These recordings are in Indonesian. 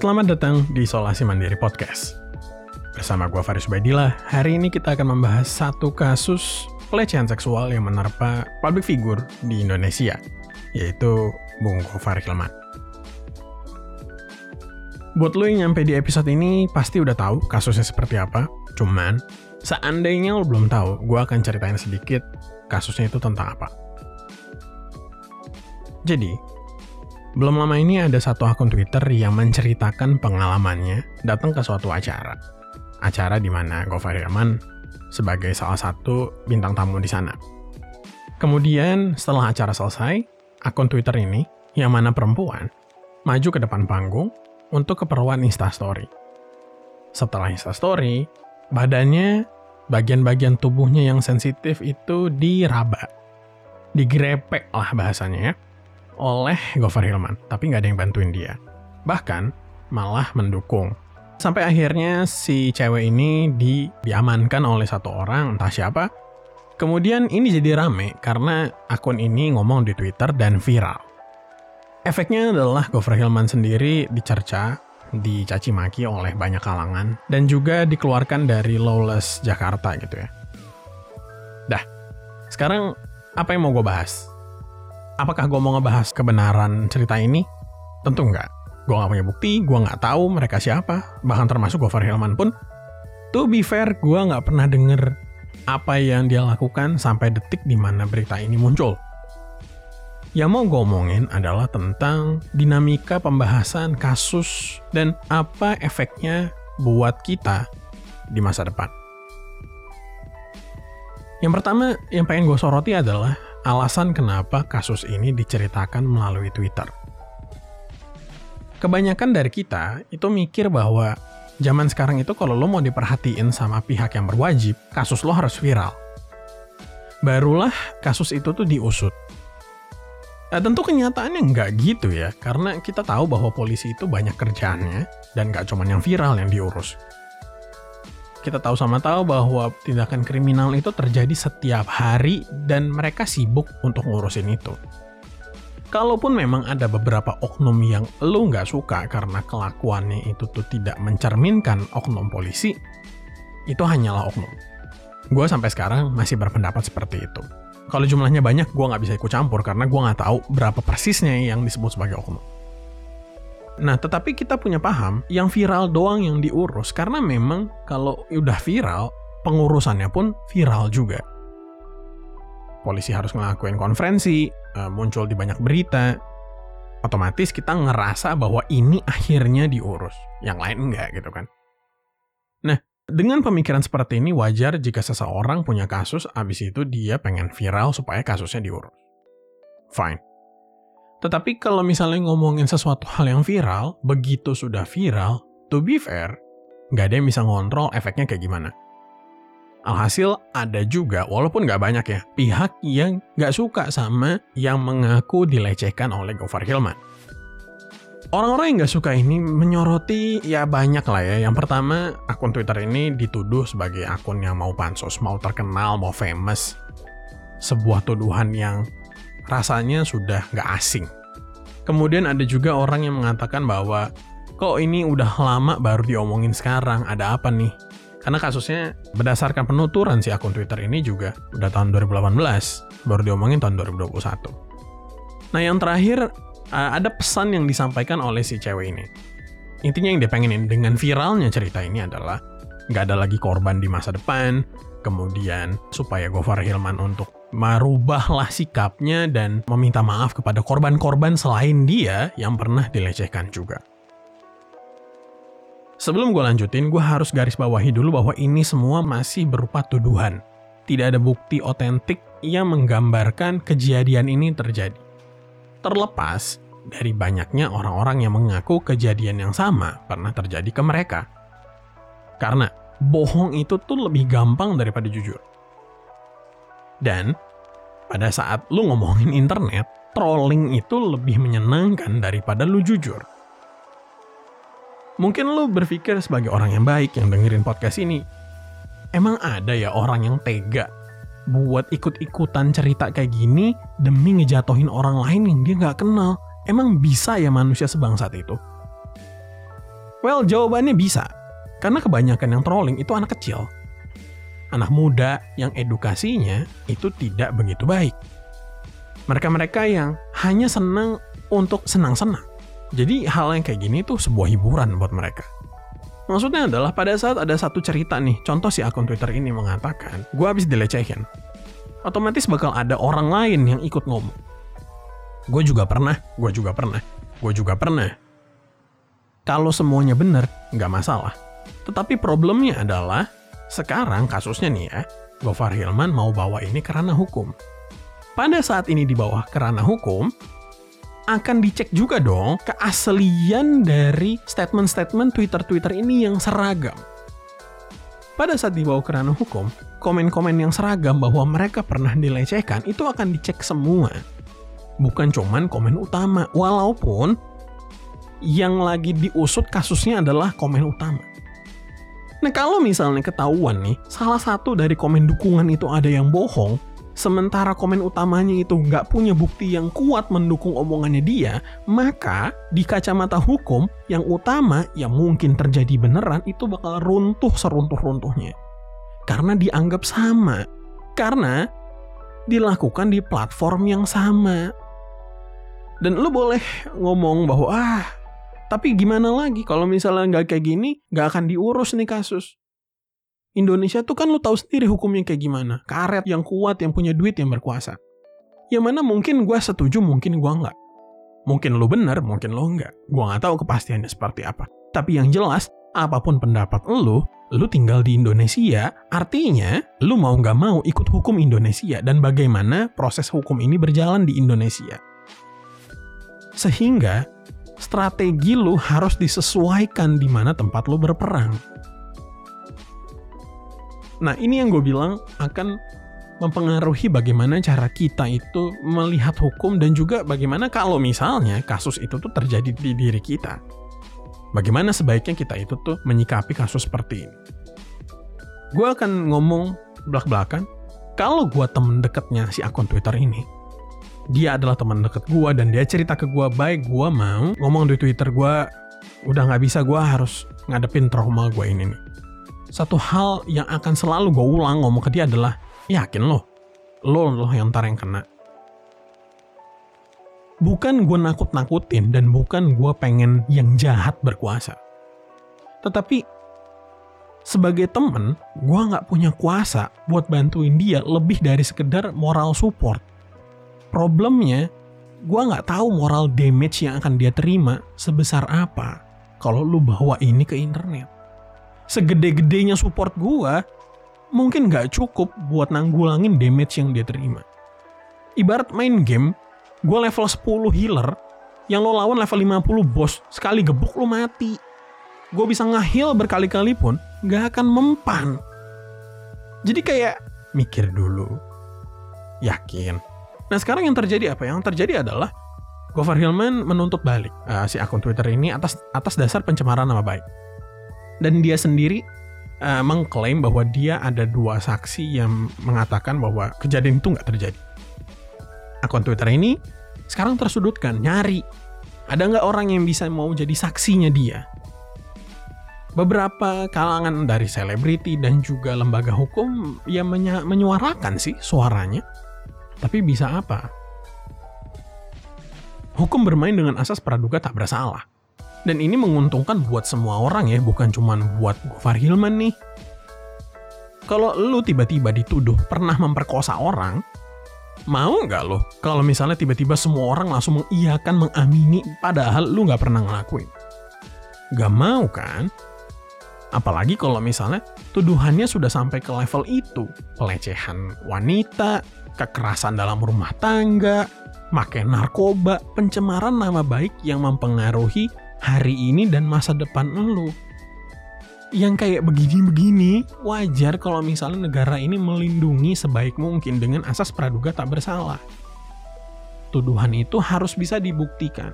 Selamat datang di Isolasi Mandiri Podcast. Bersama gue Faris Badila, hari ini kita akan membahas satu kasus pelecehan seksual yang menerpa public figure di Indonesia, yaitu Bung Gofar Hilman. Buat lo yang nyampe di episode ini, pasti udah tahu kasusnya seperti apa. Cuman, seandainya lo belum tahu, gue akan ceritain sedikit kasusnya itu tentang apa. Jadi, belum lama ini ada satu akun Twitter yang menceritakan pengalamannya datang ke suatu acara. Acara di mana Gofar Hilman sebagai salah satu bintang tamu di sana. Kemudian setelah acara selesai, akun Twitter ini, yang mana perempuan, maju ke depan panggung untuk keperluan Instastory. Setelah Instastory, badannya, bagian-bagian tubuhnya yang sensitif itu diraba. Digrepek lah bahasanya ya oleh Gofar Hilman, tapi nggak ada yang bantuin dia. Bahkan malah mendukung. Sampai akhirnya si cewek ini di, diamankan oleh satu orang, entah siapa. Kemudian ini jadi rame karena akun ini ngomong di Twitter dan viral. Efeknya adalah Gofar Hilman sendiri dicerca, dicaci maki oleh banyak kalangan, dan juga dikeluarkan dari Lawless Jakarta gitu ya. Dah, sekarang apa yang mau gue bahas? Apakah gue mau ngebahas kebenaran cerita ini? Tentu enggak. Gue gak punya bukti, gue gak tahu mereka siapa, bahkan termasuk Gofar Hilman pun. To be fair, gue gak pernah denger apa yang dia lakukan sampai detik di mana berita ini muncul. Yang mau gue omongin adalah tentang dinamika pembahasan kasus dan apa efeknya buat kita di masa depan. Yang pertama yang pengen gue soroti adalah alasan kenapa kasus ini diceritakan melalui Twitter. Kebanyakan dari kita itu mikir bahwa zaman sekarang itu kalau lo mau diperhatiin sama pihak yang berwajib, kasus lo harus viral. Barulah kasus itu tuh diusut. Nah, tentu kenyataannya nggak gitu ya, karena kita tahu bahwa polisi itu banyak kerjaannya, dan nggak cuma yang viral yang diurus kita tahu sama tahu bahwa tindakan kriminal itu terjadi setiap hari dan mereka sibuk untuk ngurusin itu. Kalaupun memang ada beberapa oknum yang lo nggak suka karena kelakuannya itu tuh tidak mencerminkan oknum polisi, itu hanyalah oknum. Gue sampai sekarang masih berpendapat seperti itu. Kalau jumlahnya banyak, gue nggak bisa ikut campur karena gue nggak tahu berapa persisnya yang disebut sebagai oknum. Nah, tetapi kita punya paham yang viral doang yang diurus karena memang kalau udah viral, pengurusannya pun viral juga. Polisi harus ngelakuin konferensi, eh, muncul di banyak berita. Otomatis kita ngerasa bahwa ini akhirnya diurus. Yang lain enggak gitu kan. Nah, dengan pemikiran seperti ini wajar jika seseorang punya kasus abis itu dia pengen viral supaya kasusnya diurus. Fine. Tetapi kalau misalnya ngomongin sesuatu hal yang viral, begitu sudah viral, to be fair, nggak ada yang bisa ngontrol efeknya kayak gimana. Alhasil ada juga, walaupun nggak banyak ya, pihak yang nggak suka sama yang mengaku dilecehkan oleh Gofar Hilman. Orang-orang yang nggak suka ini menyoroti ya banyak lah ya. Yang pertama, akun Twitter ini dituduh sebagai akun yang mau pansos, mau terkenal, mau famous. Sebuah tuduhan yang rasanya sudah nggak asing. Kemudian ada juga orang yang mengatakan bahwa kok ini udah lama baru diomongin sekarang, ada apa nih? Karena kasusnya berdasarkan penuturan si akun Twitter ini juga udah tahun 2018, baru diomongin tahun 2021. Nah yang terakhir, ada pesan yang disampaikan oleh si cewek ini. Intinya yang dia pengenin dengan viralnya cerita ini adalah nggak ada lagi korban di masa depan, kemudian supaya Gofar Hilman untuk merubahlah sikapnya dan meminta maaf kepada korban-korban selain dia yang pernah dilecehkan juga. Sebelum gue lanjutin, gue harus garis bawahi dulu bahwa ini semua masih berupa tuduhan. Tidak ada bukti otentik yang menggambarkan kejadian ini terjadi. Terlepas dari banyaknya orang-orang yang mengaku kejadian yang sama pernah terjadi ke mereka. Karena bohong itu tuh lebih gampang daripada jujur. Dan pada saat lu ngomongin internet, trolling itu lebih menyenangkan daripada lu jujur. Mungkin lu berpikir sebagai orang yang baik yang dengerin podcast ini, emang ada ya orang yang tega buat ikut-ikutan cerita kayak gini demi ngejatohin orang lain yang dia nggak kenal. Emang bisa ya manusia sebangsat itu? Well, jawabannya bisa. Karena kebanyakan yang trolling itu anak kecil. Anak muda yang edukasinya itu tidak begitu baik. Mereka-mereka yang hanya senang untuk senang-senang. Jadi hal yang kayak gini tuh sebuah hiburan buat mereka. Maksudnya adalah pada saat ada satu cerita nih, contoh si akun Twitter ini mengatakan, gue habis dilecehin. Otomatis bakal ada orang lain yang ikut ngomong. Gue juga pernah, gue juga pernah, gue juga pernah. Kalau semuanya benar, nggak masalah. Tetapi problemnya adalah, sekarang kasusnya nih ya, Gofar Hilman mau bawa ini ke ranah hukum. Pada saat ini di bawah ke ranah hukum, akan dicek juga dong keaslian dari statement-statement Twitter-Twitter ini yang seragam. Pada saat dibawa ke ranah hukum, komen-komen yang seragam bahwa mereka pernah dilecehkan itu akan dicek semua. Bukan cuman komen utama, walaupun yang lagi diusut kasusnya adalah komen utama. Nah kalau misalnya ketahuan nih, salah satu dari komen dukungan itu ada yang bohong, sementara komen utamanya itu nggak punya bukti yang kuat mendukung omongannya dia, maka di kacamata hukum yang utama yang mungkin terjadi beneran itu bakal runtuh seruntuh-runtuhnya. Karena dianggap sama. Karena dilakukan di platform yang sama. Dan lu boleh ngomong bahwa ah, tapi gimana lagi kalau misalnya nggak kayak gini, nggak akan diurus nih kasus. Indonesia tuh kan lu tahu sendiri hukumnya kayak gimana. Karet yang kuat, yang punya duit, yang berkuasa. Yang mana mungkin gue setuju, mungkin gue nggak. Mungkin lu bener, mungkin lu nggak. Gue nggak tahu kepastiannya seperti apa. Tapi yang jelas, apa pun pendapat lu, lu tinggal di Indonesia, artinya lu mau nggak mau ikut hukum Indonesia dan bagaimana proses hukum ini berjalan di Indonesia. Sehingga strategi lu harus disesuaikan di mana tempat lu berperang. Nah, ini yang gue bilang akan mempengaruhi bagaimana cara kita itu melihat hukum dan juga bagaimana kalau misalnya kasus itu tuh terjadi di diri kita. Bagaimana sebaiknya kita itu tuh menyikapi kasus seperti ini. Gue akan ngomong belak-belakan, kalau gue temen deketnya si akun Twitter ini, dia adalah teman deket gue dan dia cerita ke gue baik gue mau ngomong di Twitter gue udah nggak bisa gue harus ngadepin trauma gue ini nih satu hal yang akan selalu gue ulang ngomong ke dia adalah, yakin lo, lo loh yang ntar yang kena. Bukan gue nakut-nakutin dan bukan gue pengen yang jahat berkuasa. Tetapi sebagai temen, gue nggak punya kuasa buat bantuin dia lebih dari sekedar moral support. Problemnya, gue nggak tahu moral damage yang akan dia terima sebesar apa kalau lu bawa ini ke internet segede-gedenya support gua mungkin nggak cukup buat nanggulangin damage yang dia terima. Ibarat main game, gua level 10 healer, yang lo lawan level 50 bos, sekali gebuk lo mati. Gue bisa nge-heal berkali-kali pun, gak akan mempan. Jadi kayak, mikir dulu. Yakin. Nah sekarang yang terjadi apa? Yang terjadi adalah, Gofar Hilman menuntut balik uh, si akun Twitter ini atas atas dasar pencemaran nama baik dan dia sendiri uh, mengklaim bahwa dia ada dua saksi yang mengatakan bahwa kejadian itu nggak terjadi. Akun Twitter ini sekarang tersudutkan, nyari. Ada nggak orang yang bisa mau jadi saksinya dia? Beberapa kalangan dari selebriti dan juga lembaga hukum yang menyuarakan sih suaranya. Tapi bisa apa? Hukum bermain dengan asas praduga tak bersalah. Dan ini menguntungkan buat semua orang ya, bukan cuma buat Gofar Hilman nih. Kalau lu tiba-tiba dituduh pernah memperkosa orang, mau nggak lo kalau misalnya tiba-tiba semua orang langsung mengiyakan, mengamini, padahal lu nggak pernah ngelakuin? Gak mau kan? Apalagi kalau misalnya tuduhannya sudah sampai ke level itu. Pelecehan wanita, kekerasan dalam rumah tangga, make narkoba, pencemaran nama baik yang mempengaruhi hari ini dan masa depan lu. Yang kayak begini-begini, wajar kalau misalnya negara ini melindungi sebaik mungkin dengan asas praduga tak bersalah. Tuduhan itu harus bisa dibuktikan.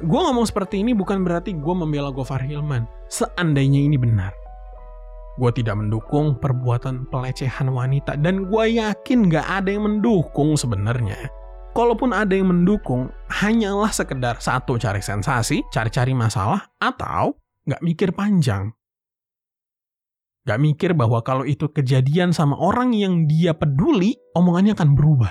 Gue ngomong seperti ini bukan berarti gue membela Gofar Hilman. Seandainya ini benar. Gue tidak mendukung perbuatan pelecehan wanita dan gue yakin gak ada yang mendukung sebenarnya kalaupun ada yang mendukung, hanyalah sekedar satu cari sensasi, cari-cari masalah, atau Nggak mikir panjang. Nggak mikir bahwa kalau itu kejadian sama orang yang dia peduli, omongannya akan berubah.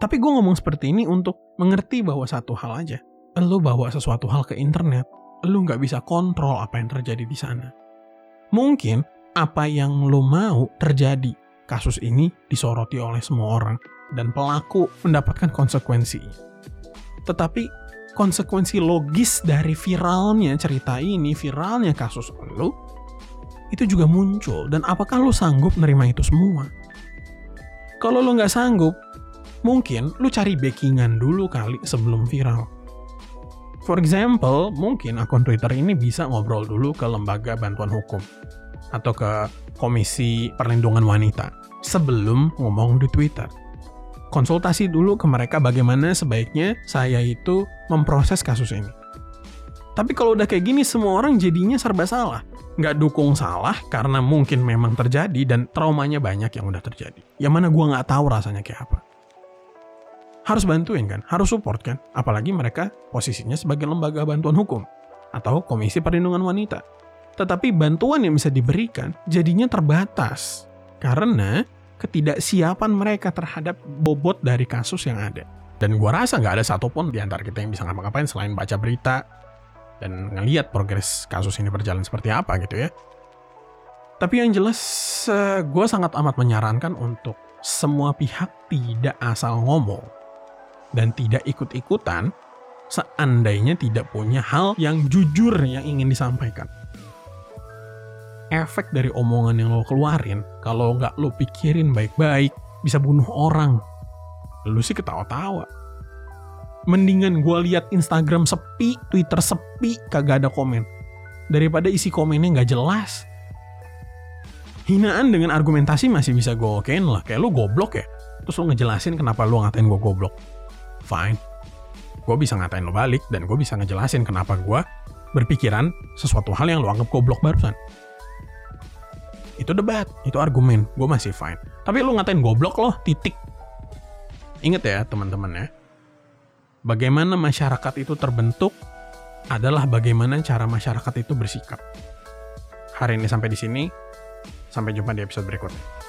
Tapi gue ngomong seperti ini untuk mengerti bahwa satu hal aja. Lo bawa sesuatu hal ke internet, lo nggak bisa kontrol apa yang terjadi di sana. Mungkin apa yang lo mau terjadi. Kasus ini disoroti oleh semua orang dan pelaku mendapatkan konsekuensi. Tetapi konsekuensi logis dari viralnya cerita ini, viralnya kasus lo, itu juga muncul. Dan apakah lo sanggup nerima itu semua? Kalau lo nggak sanggup, mungkin lo cari backingan dulu kali sebelum viral. For example, mungkin akun Twitter ini bisa ngobrol dulu ke lembaga bantuan hukum atau ke Komisi Perlindungan Wanita sebelum ngomong di Twitter. Konsultasi dulu ke mereka bagaimana sebaiknya saya itu memproses kasus ini. Tapi kalau udah kayak gini semua orang jadinya serba salah. Nggak dukung salah karena mungkin memang terjadi dan traumanya banyak yang udah terjadi. Yang mana gue nggak tahu rasanya kayak apa. Harus bantuin kan, harus support kan. Apalagi mereka posisinya sebagai lembaga bantuan hukum atau Komisi Perlindungan Wanita. Tetapi bantuan yang bisa diberikan jadinya terbatas karena ketidaksiapan mereka terhadap bobot dari kasus yang ada. Dan gua rasa nggak ada satupun di antara kita yang bisa ngapa-ngapain selain baca berita dan ngeliat progres kasus ini berjalan seperti apa gitu ya. Tapi yang jelas, eh, gue sangat amat menyarankan untuk semua pihak tidak asal ngomong dan tidak ikut-ikutan seandainya tidak punya hal yang jujur yang ingin disampaikan efek dari omongan yang lo keluarin, kalau nggak lo pikirin baik-baik, bisa bunuh orang. Lu sih ketawa-tawa. Mendingan gue lihat Instagram sepi, Twitter sepi, kagak ada komen. Daripada isi komennya nggak jelas. Hinaan dengan argumentasi masih bisa gue okein lah. Kayak lu goblok ya. Terus lu ngejelasin kenapa lu ngatain gue goblok. Fine. Gue bisa ngatain lo balik dan gue bisa ngejelasin kenapa gue berpikiran sesuatu hal yang lo anggap goblok barusan itu debat, itu argumen, gue masih fine. Tapi lu ngatain goblok loh, titik. Ingat ya teman-teman ya, bagaimana masyarakat itu terbentuk adalah bagaimana cara masyarakat itu bersikap. Hari ini sampai di sini, sampai jumpa di episode berikutnya.